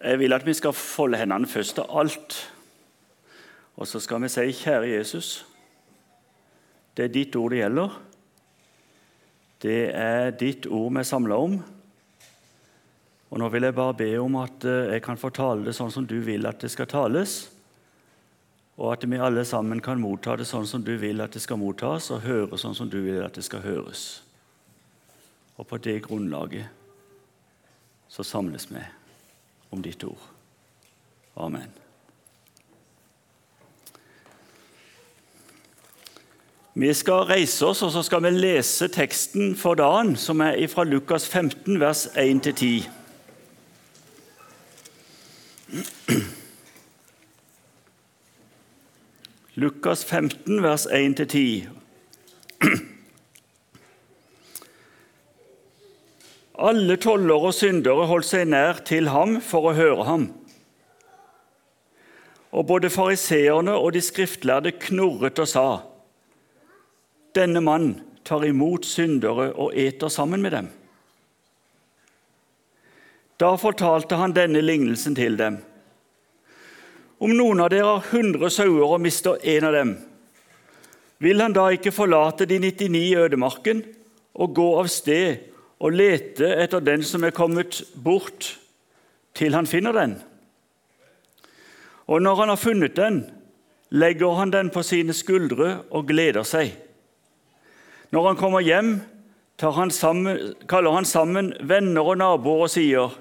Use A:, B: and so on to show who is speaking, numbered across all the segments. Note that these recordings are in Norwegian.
A: Jeg vil at vi skal folde hendene først av alt. Og så skal vi si, kjære Jesus, det er ditt ord det gjelder. Det er ditt ord vi samler om. Og Nå vil jeg bare be om at eh, jeg kan få tale det sånn som du vil at det skal tales, og at vi alle sammen kan motta det sånn som du vil at det skal mottas, og høre sånn som du vil at det skal høres. Og på det grunnlaget så samles vi om ditt ord. Amen. Vi skal reise oss, og så skal vi lese teksten for dagen, som er fra Lukas 15, vers 1-10. Lukas 15, vers 1-10. Alle toller og syndere holdt seg nær til ham for å høre ham. Og både fariseerne og de skriftlærde knurret og sa:" Denne mann tar imot syndere og eter sammen med dem. Da fortalte han denne lignelsen til dem. Om noen av dere har hundre sauer og mister en av dem, vil han da ikke forlate de 99 i ødemarken og gå av sted og lete etter den som er kommet bort, til han finner den. Og når han har funnet den, legger han den på sine skuldre og gleder seg. Når han kommer hjem, han sammen, kaller han sammen venner og naboer og sier:"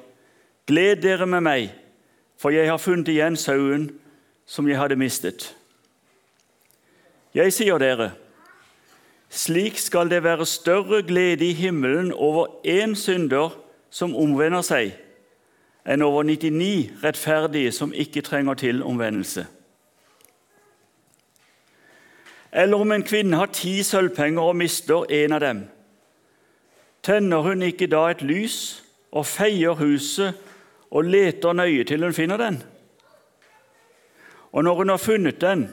A: Gled dere med meg, for jeg har funnet igjen sauen som jeg hadde mistet. Jeg sier dere, slik skal det være større glede i himmelen over én synder som omvender seg, enn over 99 rettferdige som ikke trenger til omvendelse. Eller om en kvinne har ti sølvpenger og mister en av dem, tenner hun ikke da et lys og feier huset og leter nøye til hun finner den? Og når hun har funnet den,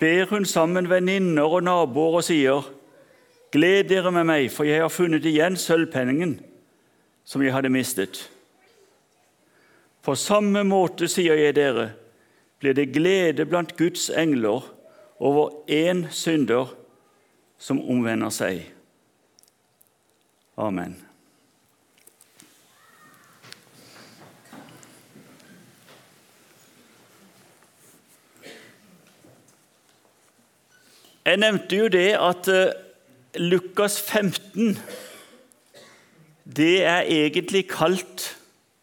A: ber hun sammen venninner og naboer og sier:" Gled dere med meg, for jeg har funnet igjen sølvpenningen som jeg hadde mistet. På samme måte, sier jeg dere, blir det glede blant Guds engler over én synder som omvender seg. Amen. Jeg nevnte jo det at eh, Lukas 15 det er egentlig kalt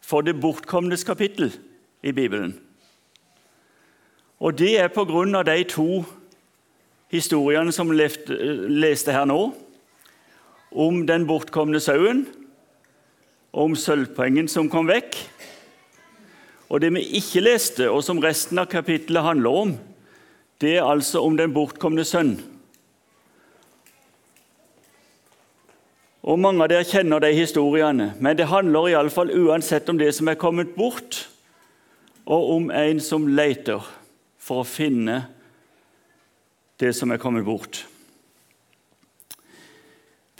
A: for det bortkomnes kapittel i Bibelen. Og det er på grunn av de to historiene som vi leste her nå, om den bortkomne sauen, om sølvpengen som kom vekk. Og det vi ikke leste, og som resten av kapittelet handler om, det er altså om den bortkomne sønn. Og Mange av dere kjenner de historiene, men det handler iallfall uansett om det som er kommet bort, og om en som leter for å finne det som er kommet bort.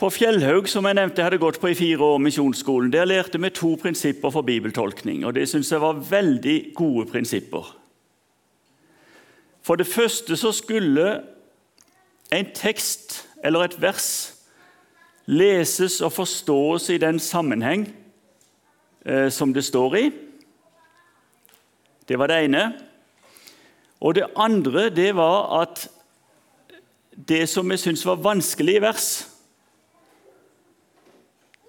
A: På Fjellhaug, som jeg nevnte, jeg hadde gått på i fire år, misjonsskolen, der lærte vi to prinsipper for bibeltolkning. og Det syns jeg var veldig gode prinsipper. For det første så skulle en tekst eller et vers leses og forstås i den sammenheng eh, som det står i. Det var det ene. Og det andre det var at det som vi syntes var vanskelig vers,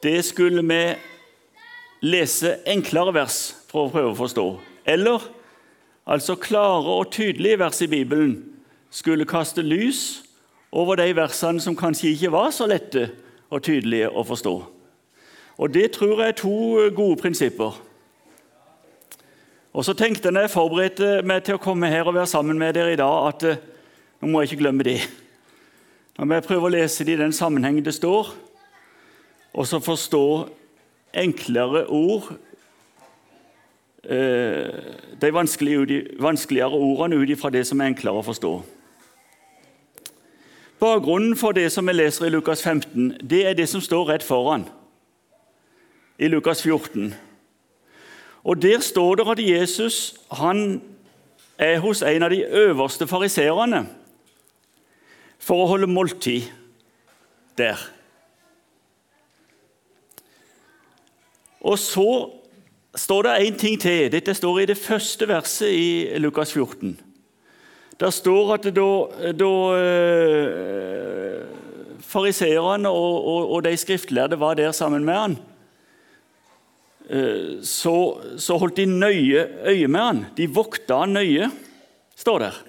A: det skulle vi lese enklere vers for å prøve å forstå. Eller altså klare og tydelige vers i Bibelen, skulle kaste lys over de versene som kanskje ikke var så lette og tydelige å forstå. Og Det tror jeg er to gode prinsipper. Og så tenkte jeg når jeg forberedte meg til å komme her og være sammen med dere i dag, at eh, nå må jeg ikke glemme det. Nå må jeg prøve å lese det i den sammenhengen det står, og så forstå enklere ord de vanskeligere ordene ut ifra det som er enklere å forstå. Bakgrunnen for det som vi leser i Lukas 15, det er det som står rett foran i Lukas 14. Og Der står det at Jesus han er hos en av de øverste fariseerne for å holde måltid der. Og så står det én ting til. Dette står i det første verset i Lukas 14. Der står at da, da øh, fariseerne og, og, og, de skriftlærde var der sammen med han, øh, så, så, holdt de nøye øye med han. De vokta han nøye, står der.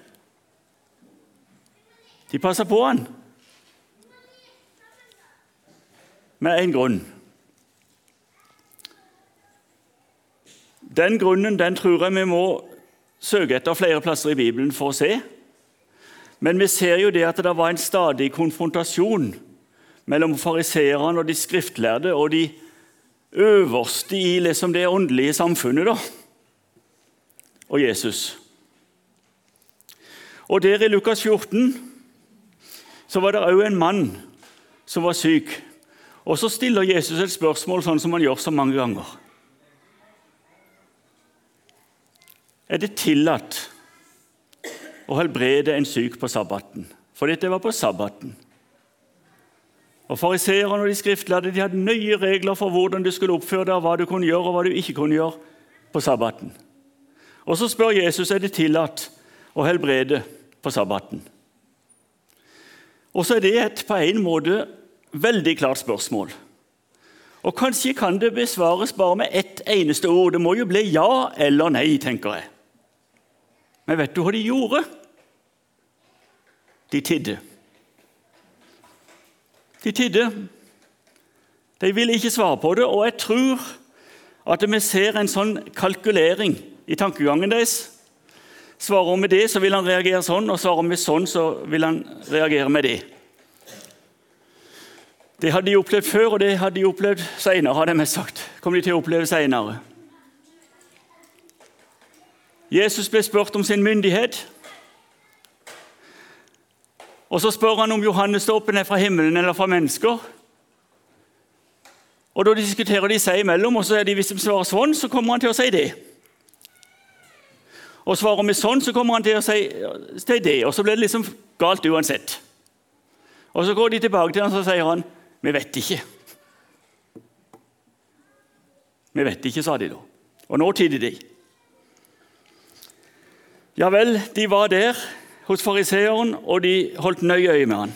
A: De passa på han. Med én grunn. Den grunnen den tror jeg vi må søke etter flere plasser i Bibelen for å se. Men vi ser jo det at det var en stadig konfrontasjon mellom fariseerne og de skriftlærde og de øverste i liksom det åndelige samfunnet da, og Jesus. Og Der i Lukas 14 så var det òg en mann som var syk. Og Så stiller Jesus et spørsmål sånn som han gjør så mange ganger. Er det tillatt å helbrede en syk på sabbaten. For dette var på sabbaten. Og Fariseerne og de skriftlærde de hadde nøye regler for hvordan du skulle oppføre deg, hva du kunne gjøre og hva du ikke kunne gjøre på sabbaten. Og Så spør Jesus er det tillatt å helbrede på sabbaten. Og så er det et på en måte veldig klart spørsmål. Og Kanskje kan det besvares bare med ett eneste ord. Det må jo bli ja eller nei, tenker jeg. Men vet du hva de gjorde? De tidde. De tidde. De ville ikke svare på det, og jeg tror at vi ser en sånn kalkulering i tankegangen deres. Svarer vi det, så vil han reagere sånn, og svarer vi sånn, så vil han reagere med det. Det hadde de opplevd før, og det hadde de opplevd seinere, hadde jeg sagt. Kommer de til å oppleve senere. Jesus ble spurt om sin myndighet. Og Så spør han om Johannesdåpen er fra himmelen eller fra mennesker. Og Da diskuterer de seg imellom, og så er de, hvis de svarer sånn, så kommer han til å si det. Og Svarer vi sånn, så kommer han til å si, det. Og så blir det liksom galt uansett. Og Så går de tilbake til han, så sier han vi vet ikke. Vi vet ikke, sa de da. Og nå tidde de. Ja vel, de var der hos fariseeren, og de holdt nøye øye med han.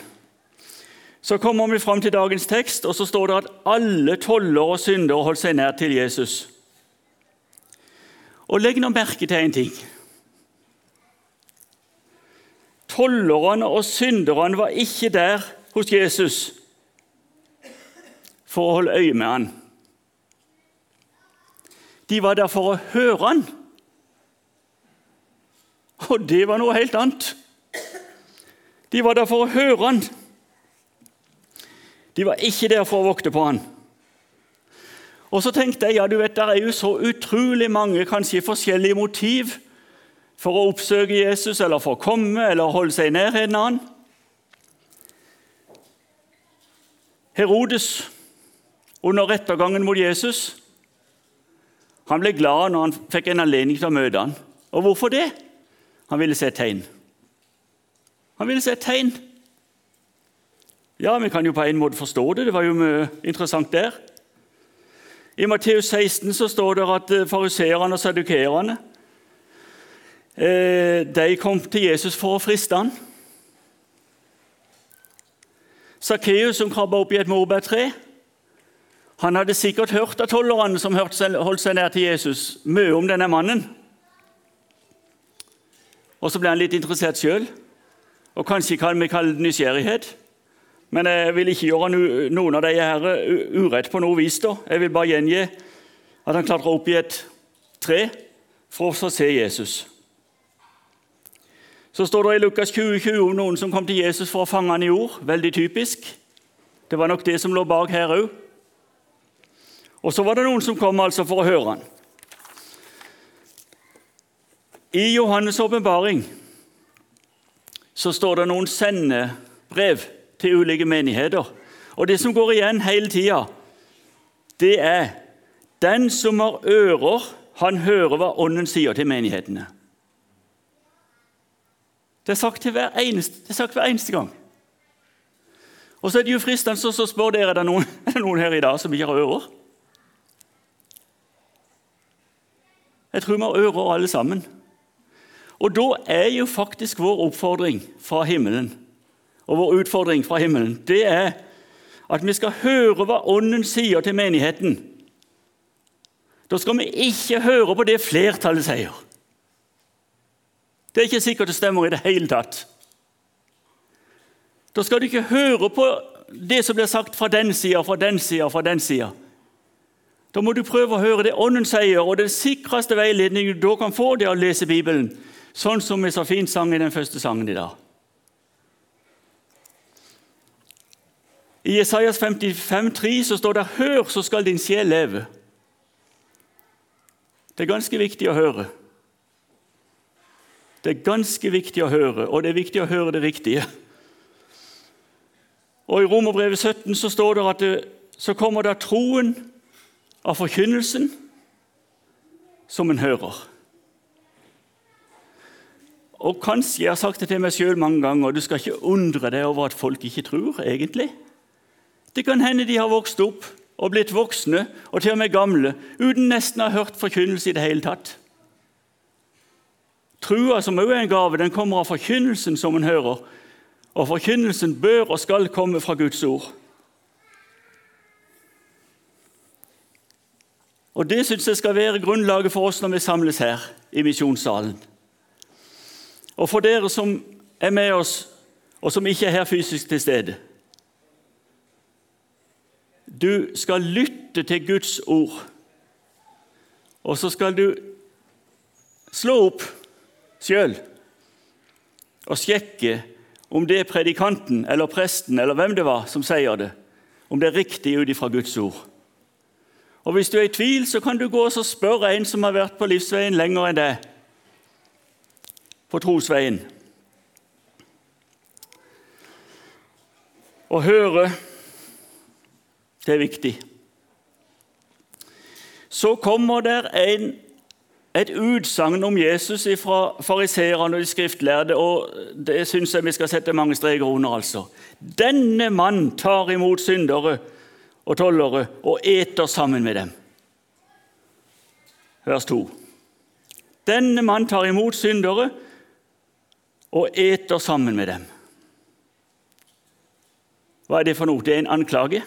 A: Så kommer vi fram til dagens tekst, og så står det at alle toller og syndere holdt seg nær til Jesus. Og Legg nå merke til en ting. Tollerne og synderne var ikke der hos Jesus for å holde øye med han. De var der for å høre han. Og det var noe helt annet. De var der for å høre han. De var ikke der for å vokte på han. Og så tenkte jeg ja, du vet, det er jo så utrolig mange kanskje forskjellige motiv for å oppsøke Jesus, eller for å komme, eller holde seg i nærheten av han. Herodes, under rettergangen mot Jesus, han ble glad når han fikk en anledning til å møte han. Og hvorfor det? Han ville se et tegn. Han ville se et tegn. Ja, vi kan jo på en måte forstå det. Det var jo interessant der. I Matteus 16 så står det at eh, fariseerne og sadukerene eh, de kom til Jesus for å friste han. Sakkeus, som krabba opp i et morbærtre, han hadde sikkert hørt av tollerne som holdt seg nær til Jesus, mye om denne mannen. Og så ble han litt interessert sjøl. Og kanskje kan vi kalle det nysgjerrighet. Men jeg vil ikke gjøre noen av de her urett på noe vis. da. Jeg vil bare gjengi at han klatra opp i et tre for å se Jesus. Så står det i Lukas 2020 om noen som kom til Jesus for å fange han i ord. Veldig typisk. Det var nok det som lå bak her òg. Og så var det noen som kom altså for å høre han. I Johannes' åpenbaring står det noen sendebrev til ulike menigheter. Og Det som går igjen hele tida, det er den som har ører, han hører hva Ånden sier til menighetene. Det er sagt, hver eneste, det er sagt hver eneste gang. Og så er det jo fristende å spørre dere, er det, noen, er det noen her i dag som ikke har ører? Jeg tror vi har ører alle sammen. Og da er jo faktisk vår oppfordring fra himmelen og vår utfordring fra himmelen, det er at vi skal høre hva Ånden sier til menigheten. Da skal vi ikke høre på det flertallet sier. Det er ikke sikkert det stemmer i det hele tatt. Da skal du ikke høre på det som blir sagt fra den sida, fra den sida, fra den sida. Da må du prøve å høre det Ånden sier, og den sikreste veiledningen du da kan få, det er å lese Bibelen, sånn som vi så fint sang i den første sangen i dag. I Jesajas 55, 3 så står det 'Hør, så skal din sjel leve'. Det er ganske viktig å høre. Det er ganske viktig å høre, og det er viktig å høre det riktige. Og I Romerbrevet 17 så står det at det, så kommer da troen av forkynnelsen som en hører. Og Kanskje jeg har sagt det til meg sjøl mange ganger, og du skal ikke undre deg over at folk ikke tror, egentlig. Det kan hende de har vokst opp og blitt voksne og til og med gamle uten nesten å ha hørt forkynnelse i det hele tatt. Trua, som òg er en gave, den kommer av forkynnelsen som en hører. Og forkynnelsen bør og skal komme fra Guds ord. Og Det syns jeg skal være grunnlaget for oss når vi samles her i misjonssalen. Og for dere som er med oss, og som ikke er her fysisk til stede. Du skal lytte til Guds ord, og så skal du slå opp sjøl og sjekke om det er predikanten eller presten eller hvem det var som sier det, om det er riktig ut ifra Guds ord. Og Hvis du er i tvil, så kan du gå og spørre en som har vært på livsveien lenger enn deg, på trosveien. Å høre det er viktig. Så kommer det en, et utsagn om Jesus fra fariseerne og de skriftlærde, og det syns jeg vi skal sette mange streker under. altså. Denne mann tar imot syndere og tollere og eter sammen med dem. Vers 2. Denne mann tar imot syndere og eter sammen med dem. Hva er det for noe? Det er en anklage.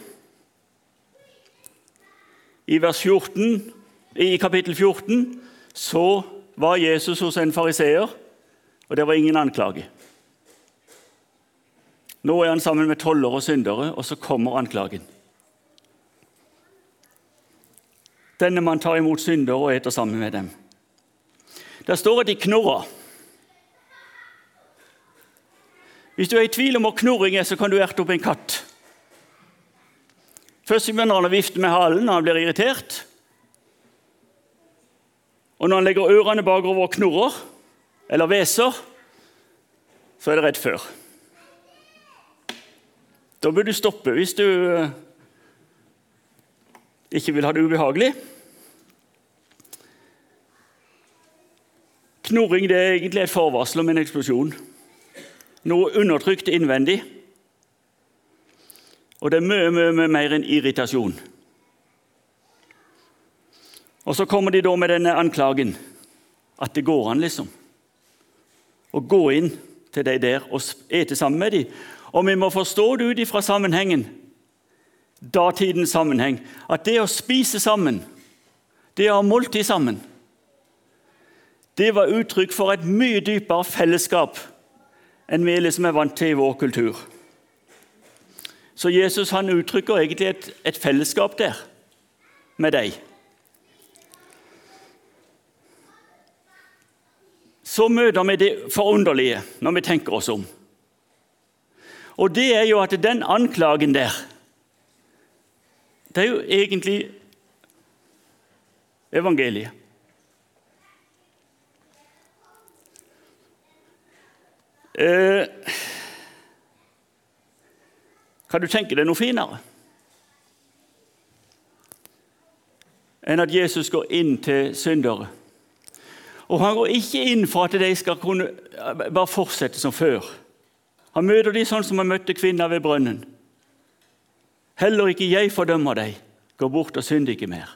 A: I, 14, I kapittel 14 så var Jesus hos en fariseer, og det var ingen anklage. Nå er han sammen med tollere og syndere, og så kommer anklagen. Denne man tar imot syndere og eter sammen med dem. Der står at de knurrer. Hvis du er i tvil om hva knurring er, så kan du erte opp en katt. Først begynner han å vifte med halen når han blir irritert. Og når han legger ørene bakover og knurrer eller hveser, så er det rett før. Da bør du stoppe hvis du eh, ikke vil ha det ubehagelig. Knurring det er egentlig et forvarsel om en eksplosjon. Noe undertrykt innvendig. Og det er mye, mye, mye mer enn irritasjon. Og så kommer de da med denne anklagen at det går an, liksom. Å gå inn til de der og ete sammen med dem. Og vi må forstå det ut ifra sammenhengen, datidens sammenheng, at det å spise sammen, det å ha måltid sammen, det var uttrykk for et mye dypere fellesskap enn vi liksom er vant til i vår kultur. Så Jesus han uttrykker egentlig et, et fellesskap der med deg. Så møter vi det forunderlige når vi tenker oss om. Og det er jo at den anklagen der Det er jo egentlig evangeliet. Eh, kan du tenke deg noe finere? enn at Jesus går inn til syndere. Og han går ikke inn for at de skal kunne bare fortsette som før. Han møter de sånn som han møtte kvinner ved brønnen. Heller ikke jeg fordømmer deg. Gå bort og synd ikke mer.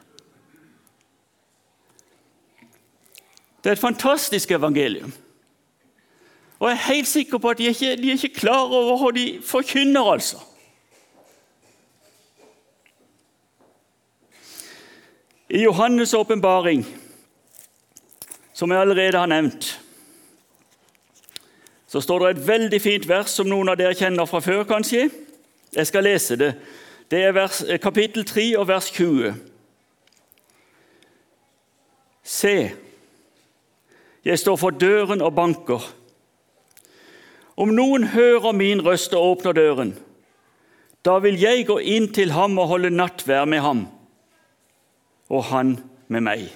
A: Det er et fantastisk evangelium. Og jeg er helt sikker på at de ikke, de er ikke klar over hva de forkynner, altså. I Johannes' åpenbaring, som jeg allerede har nevnt, så står det et veldig fint vers som noen av dere kjenner fra før, kanskje. Jeg skal lese det. Det er vers, kapittel 3 og vers 20. Se, jeg står for døren og banker. Om noen hører min røst og åpner døren, da vil jeg gå inn til ham og holde nattvær med ham, og han med meg.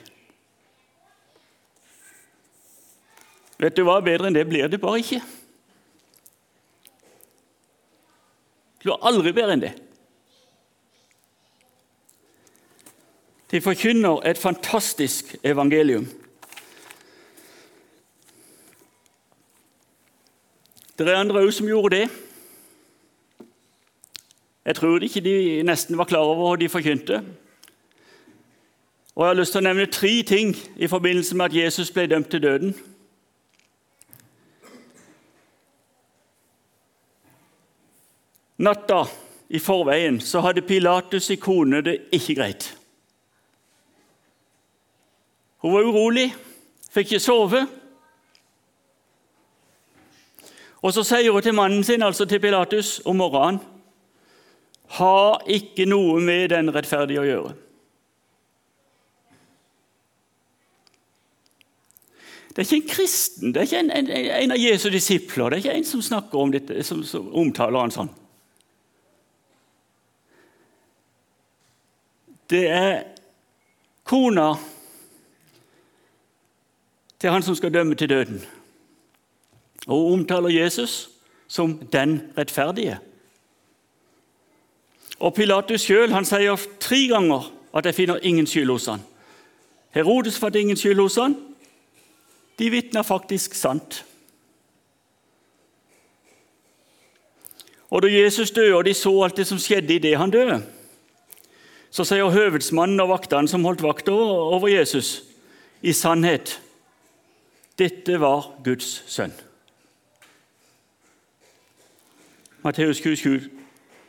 A: Vet du hva? Bedre enn det blir det bare ikke. Det blir aldri bedre enn det. De forkynner et fantastisk evangelium. Det er andre òg som gjorde det. Jeg tror ikke de nesten var klar over hva de forkynte. Og Jeg har lyst til å nevne tre ting i forbindelse med at Jesus ble dømt til døden. Natta i forveien så hadde Pilatus' kone det ikke greit. Hun var urolig, fikk ikke sove. Og Så sier hun til mannen sin, altså til Pilatus, om morgenen Ha ikke noe med den rettferdige å gjøre. Det er ikke en kristen, det er ikke en, en, en av Jesu disipler, det er ikke en som snakker om dette, som, som omtaler han sånn. Det er kona til han som skal dømme til døden og omtaler Jesus som den rettferdige. Og Pilatus sjøl sier tre ganger at jeg finner ingen skyld hos han. Herodes fant ingen skyld hos han. De vitner faktisk sant. Og Da Jesus døde, og de så alt det som skjedde idet han døde, så sier høvedsmannen og vaktene som holdt vakt over Jesus, i sannhet dette var Guds sønn. Matteus 27,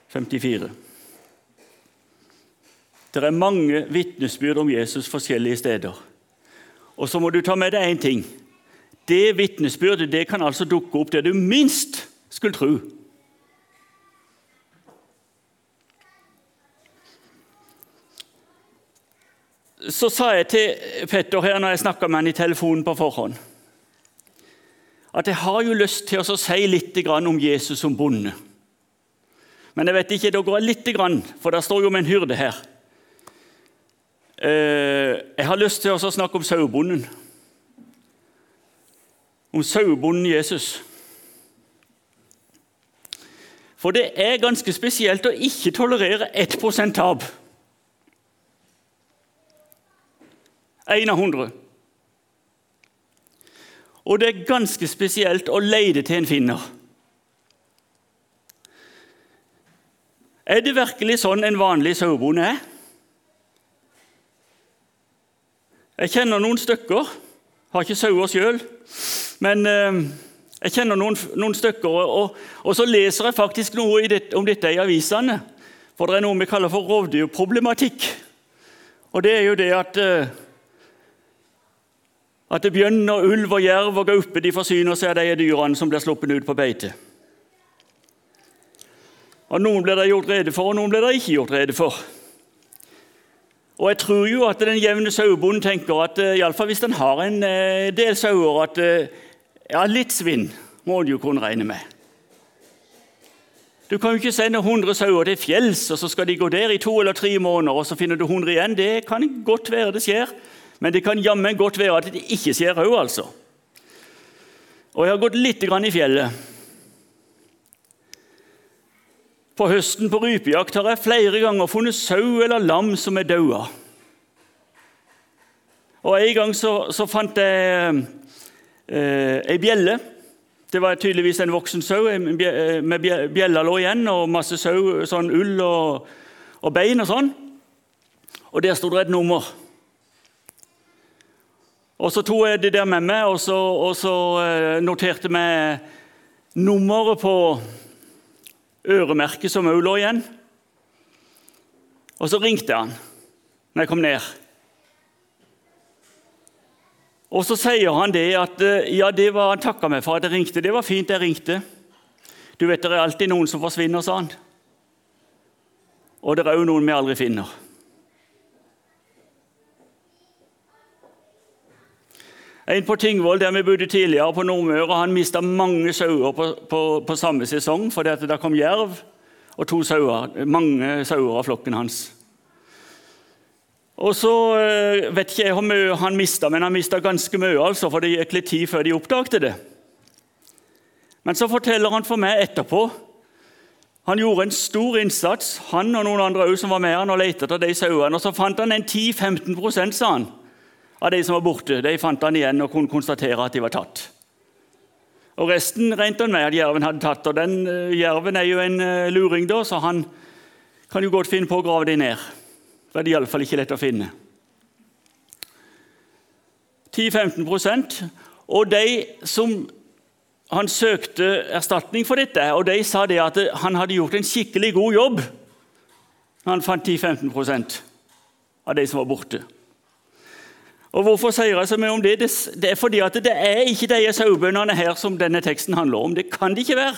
A: 54. Det er mange vitnesbyrd om Jesus forskjellige steder. Og så må du ta med deg én ting. Det vitnesbyrdet det kan altså dukke opp det du minst skulle tro. Så sa jeg til Petter her når jeg snakka med han i telefonen på forhånd at jeg har jo lyst til å si litt om Jesus som bonde. Men jeg vet ikke, da går jeg litt, for det står jo om en hyrde her. Eh, jeg har lyst til å snakke om sauebonden. Om sauebonden Jesus. For det er ganske spesielt å ikke tolerere 1 tap. Én av hundre. Og det er ganske spesielt å leide til en finner. Er det virkelig sånn en vanlig sauebonde er? Jeg kjenner noen stykker. Har ikke sauer sjøl, men eh, jeg kjenner noen, noen stykker. Og, og, så leser jeg faktisk noe det, om dette i avisene. For det er noe vi kaller for rovdyrproblematikk. Og det er jo det at eh, at bjørn og ulv og jerv og gaupe de forsyner seg av de dyrene som blir sluppet ut på beite. Og Noen blir det gjort rede for, og noen blir det ikke gjort rede for. Og Jeg tror jo at den jevne sauebonden tenker at iallfall i fall hvis den har en uh, del sauer, at uh, ja, litt svinn må en jo kunne regne med. Du kan jo ikke sende 100 sauer til fjells, og så skal de gå der i to eller tre måneder, og så finner du 100 igjen. Det kan godt være det skjer. Men det kan jammen godt være at det ikke skjer òg, altså. Og jeg har gått litt i fjellet. På høsten på rypejakt har jeg flere ganger funnet sau eller lam som er daua. Og En gang så, så fant jeg eh, bjelle. Det var tydeligvis en voksen sau med bjella lå igjen, og masse sau, sånn ull og, og bein og sånn. Og der sto det et nummer. Og Så tok jeg det der med meg og så, og så eh, noterte vi nummeret på øremerket som òg lå igjen. Og så ringte han når jeg kom ned. Og så sier han det at eh, ja, det var, han takka meg for at jeg ringte. Det var fint jeg ringte. Du vet, det er alltid noen som forsvinner, sa han. Og det er òg noen vi aldri finner. En på Tingvoll, der vi bodde tidligere, på Nordmøre, han mista mange sauer på, på, på, samme sesong fordi at det kom jerv og to sauer. Mange sauer av flokken hans. Og så eh, vet ikke jeg hvor mye han mista, men han mista ganske mye, altså, for det gikk litt tid før de oppdagte det. Men så forteller han for meg etterpå han gjorde en stor innsats, han og noen andre også, som var med han og lette etter de sauene. Og så fant han en 10-15 sa han av de som var borte, de fant han igjen og kunne konstatere at de var tatt. Og Resten regnet han med at jerven hadde tatt. og den uh, Jerven er jo en uh, luring, da, så han kan jo godt finne på å grave dem ned. Det er iallfall ikke lett å finne. 10-15% Og de som han søkte erstatning for dette, og de sa det at han hadde gjort en skikkelig god jobb når han fant 10-15% av de som var borte. Og Hvorfor sier jeg så mye om det? Det er fordi at det er ikke de sauebøndene her som denne teksten handler om. Det kan det ikke være.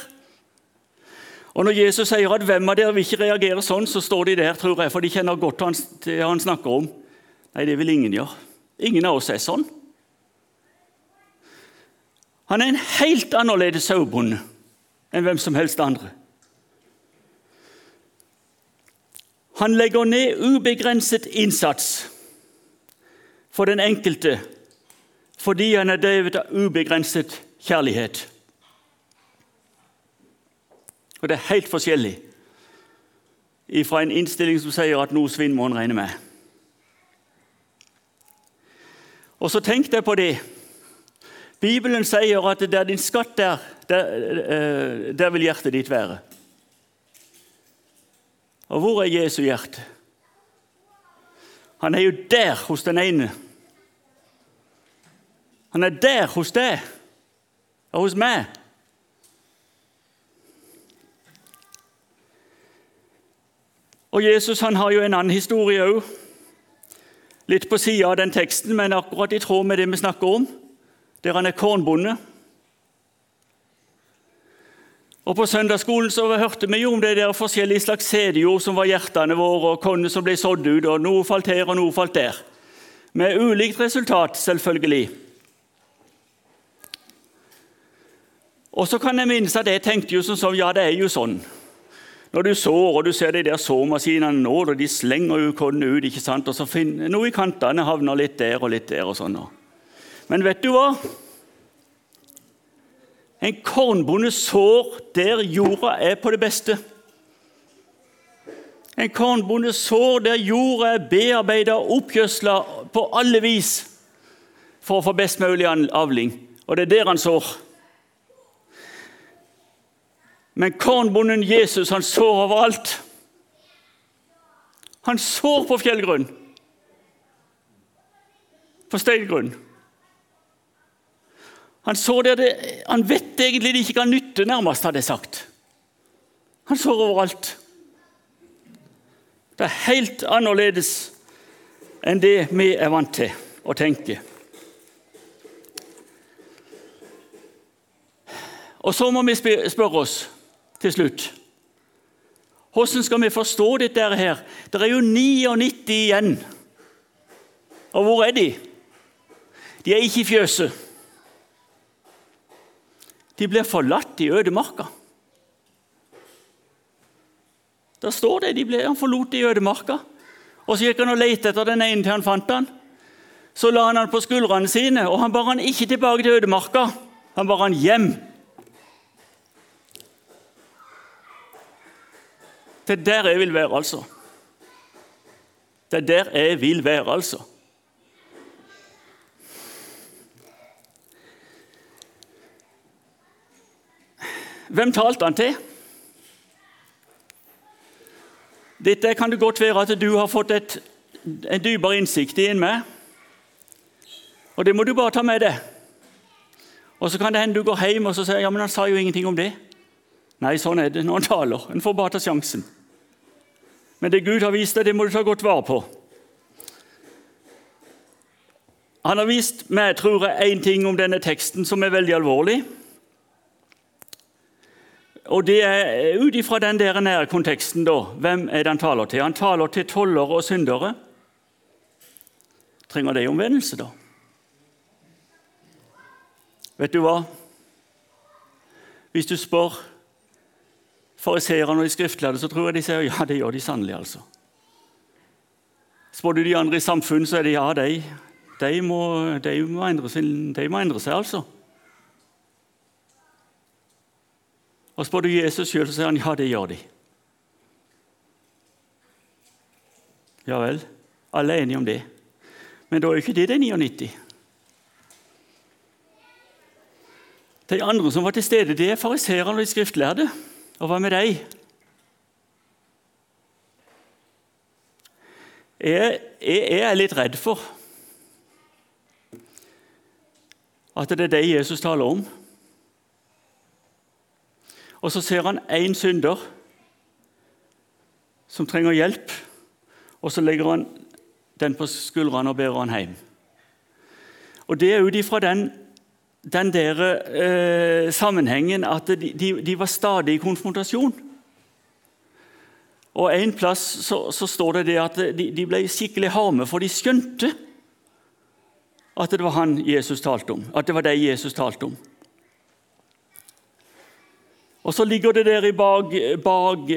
A: Og Når Jesus sier at 'hvem av dere vil ikke reagere sånn', så står de der, tror jeg, for de kjenner godt til det han snakker om. Nei, det vil ingen gjøre. Ingen av oss er sånn. Han er en helt annerledes sauebonde enn hvem som helst andre. Han legger ned ubegrenset innsats for den enkelte fordi han er drevet av ubegrenset kjærlighet. Og Det er helt forskjellig fra en innstilling som sier at noe svinn må en regne med. Og så tenk deg på det. Bibelen sier at der din skatt er, der, eh, der vil hjertet ditt være. Og hvor er Jesu hjerte? Han er jo der hos den ene. Han er der hos deg og hos meg. Og Jesus han har jo en annen historie òg. Litt på sida av den teksten, men akkurat i tråd med det vi snakker om, der han er kornbonde. Og På søndagsskolen så hørte vi jo om det der forskjellige slags sædjord som var hjertene våre, og kornet som ble sådd ut, og noe falt her og noe falt der. Med ulikt resultat, selvfølgelig. Og så kan jeg minnes at jeg tenkte jo sånn ja, det er jo sånn. Når du sår, og du ser de der såmaskinene nå, og de slenger jo kornet ut, ikke sant? og så finner noe i kantene havner litt der og litt der. og sånn. Men vet du hva? En kornbonde sår der jorda er på det beste. En kornbonde sår der jorda er bearbeida og oppgjødsla på alle vis for å få best mulig avling. Og det er der han sår. Men kornbonden Jesus han sår overalt. Han sår på fjellgrunn, på steingrunn. Han så der det, han vet egentlig det ikke kan nytte, nærmest, hadde jeg sagt. Han så overalt. Det er helt annerledes enn det vi er vant til å tenke. Og så må vi spørre oss til slutt Hvordan skal vi forstå dette her? Det er jo 99 igjen. Og hvor er de? De er ikke i fjøset. De blir forlatt i ødemarka. Der står det. De ble, han forlot i ødemarka. Og Så gikk han og lette etter den ene til han fant han. Så la han han på skuldrene sine, og han bar han ikke tilbake til ødemarka. Han bar han hjem. Det er der jeg vil være, altså. Det er der jeg vil være, altså. Hvem talte han til? Dette kan det godt være at du har fått et, en dypere innsikt i enn meg. Og det må du bare ta med deg. Og Så kan det hende du går hjem og så sier ja, men han sa jo ingenting om det. Nei, sånn er det når han taler. En får bare ta sjansen. Men det Gud har vist deg, det må du ta godt vare på. Han har vist meg tror jeg, én ting om denne teksten som er veldig alvorlig. Og det er ut ifra den der nære konteksten. da. Hvem er det han taler til? Han taler til tollere og syndere. Trenger de omvendelse, da? Vet du hva? Hvis du spør fariseerne og de skriftlærde, så tror jeg de sier ja, det gjør de sannelig. altså. Spør du de andre i samfunnet, så er det ja, de, de, må, de, må, endre sin, de må endre seg, altså. Og spør du Jesus sjøl, så sier han ja, det gjør de. Ja vel, alle er enige om det. Men da er jo ikke det de 99. De andre som var til stede, det er fariseerne og de skriftlærde. Og hva med deg? Jeg, jeg er litt redd for at det er det Jesus taler om. Og så ser han én synder som trenger hjelp, og så legger han den på skuldrene og bærer han hjem. Og Det er ut ifra den den der eh, sammenhengen at de, de, de, var stadig i konfrontasjon. Og En plass så, så står det, det at de, de, ble skikkelig harme, for de skjønte at det var han Jesus talte om. At det var det Jesus talte om. Og så ligger det der i bak, bak,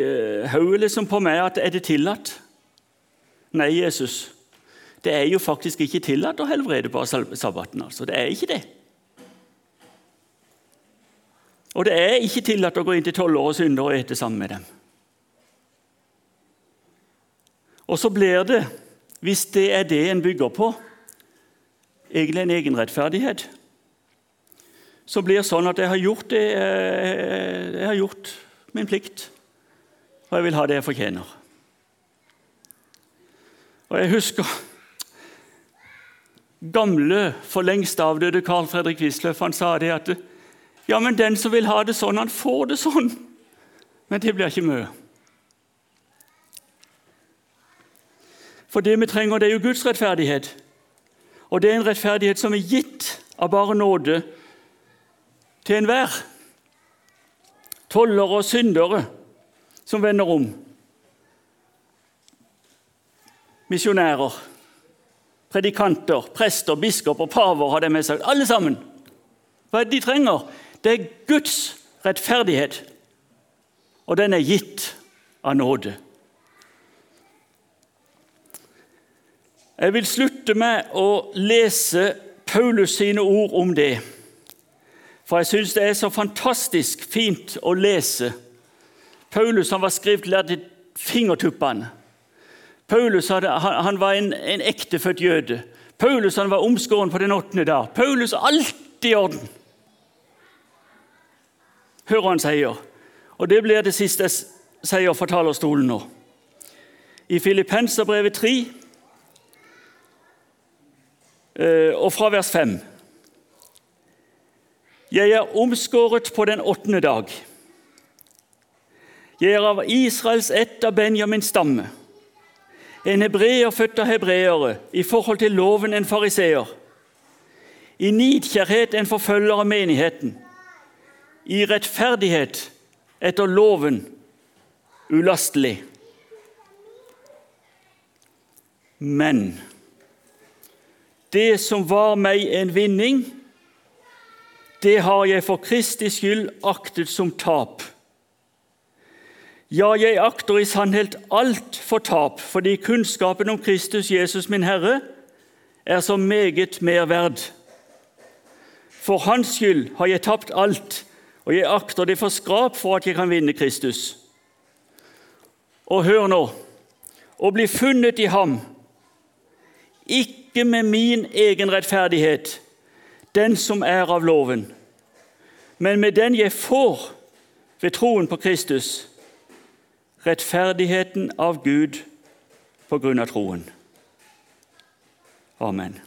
A: hodet liksom på meg at er det tillatt? Nei, Jesus. Det er jo faktisk ikke tillatt å helbrede på sabbaten. altså. Det er ikke det. Og det er ikke tillatt å gå inn til og syndere og ete sammen med dem. Og så blir det, hvis det er det en bygger på, egentlig en egen så blir sånn at jeg har gjort det jeg har gjort min plikt, og jeg vil ha det jeg fortjener. Og Jeg husker gamle, for lengst avdøde Carl Fredrik Wisløff. Han sa det at ja, men den som vil ha det sånn, han får det sånn. Men det blir ikke mye. For det vi trenger, det er jo Guds rettferdighet. Og det er en rettferdighet som er gitt av bare nåde til enhver. Tollere og syndere som vender om. Misjonærer, predikanter, prester, biskoper, paver, har de med seg. Alle sammen. Hva er det de trenger? Det er Guds rettferdighet, og den er gitt av nåde. Jeg vil slutte med å lese Paulus sine ord om det. For jeg syns det er så fantastisk fint å lese. Paulus han var skriftlært til fingertuppene. Paulus hadde, han, han, var en, en ektefødt jøde. Paulus han var omskåren på den åttende dag. Paulus alt i orden hører han sier. Og Det blir det siste jeg sier fra talerstolen nå. I Filippenserbrevet 3 eh, og fra vers 5. Jeg er omskåret på den åttende dag. Jeg er av Israels ett av Benjamins stamme. En hebreer født av hebreere, i forhold til loven en fariseer. I nidkjærhet en forfølger av menigheten i rettferdighet etter loven ulastelig. Men det som var meg en vinning, det har jeg for Kristi skyld aktet som tap. Ja, jeg akter i sannhet alt for tap, fordi kunnskapen om Kristus Jesus, min Herre, er så meget mer verd. For Hans skyld har jeg tapt alt og jeg akter det for skrap for at jeg kan vinne Kristus. Og hør nå å bli funnet i ham, ikke med min egen rettferdighet, den som er av loven, men med den jeg får ved troen på Kristus rettferdigheten av Gud på grunn av troen. Amen.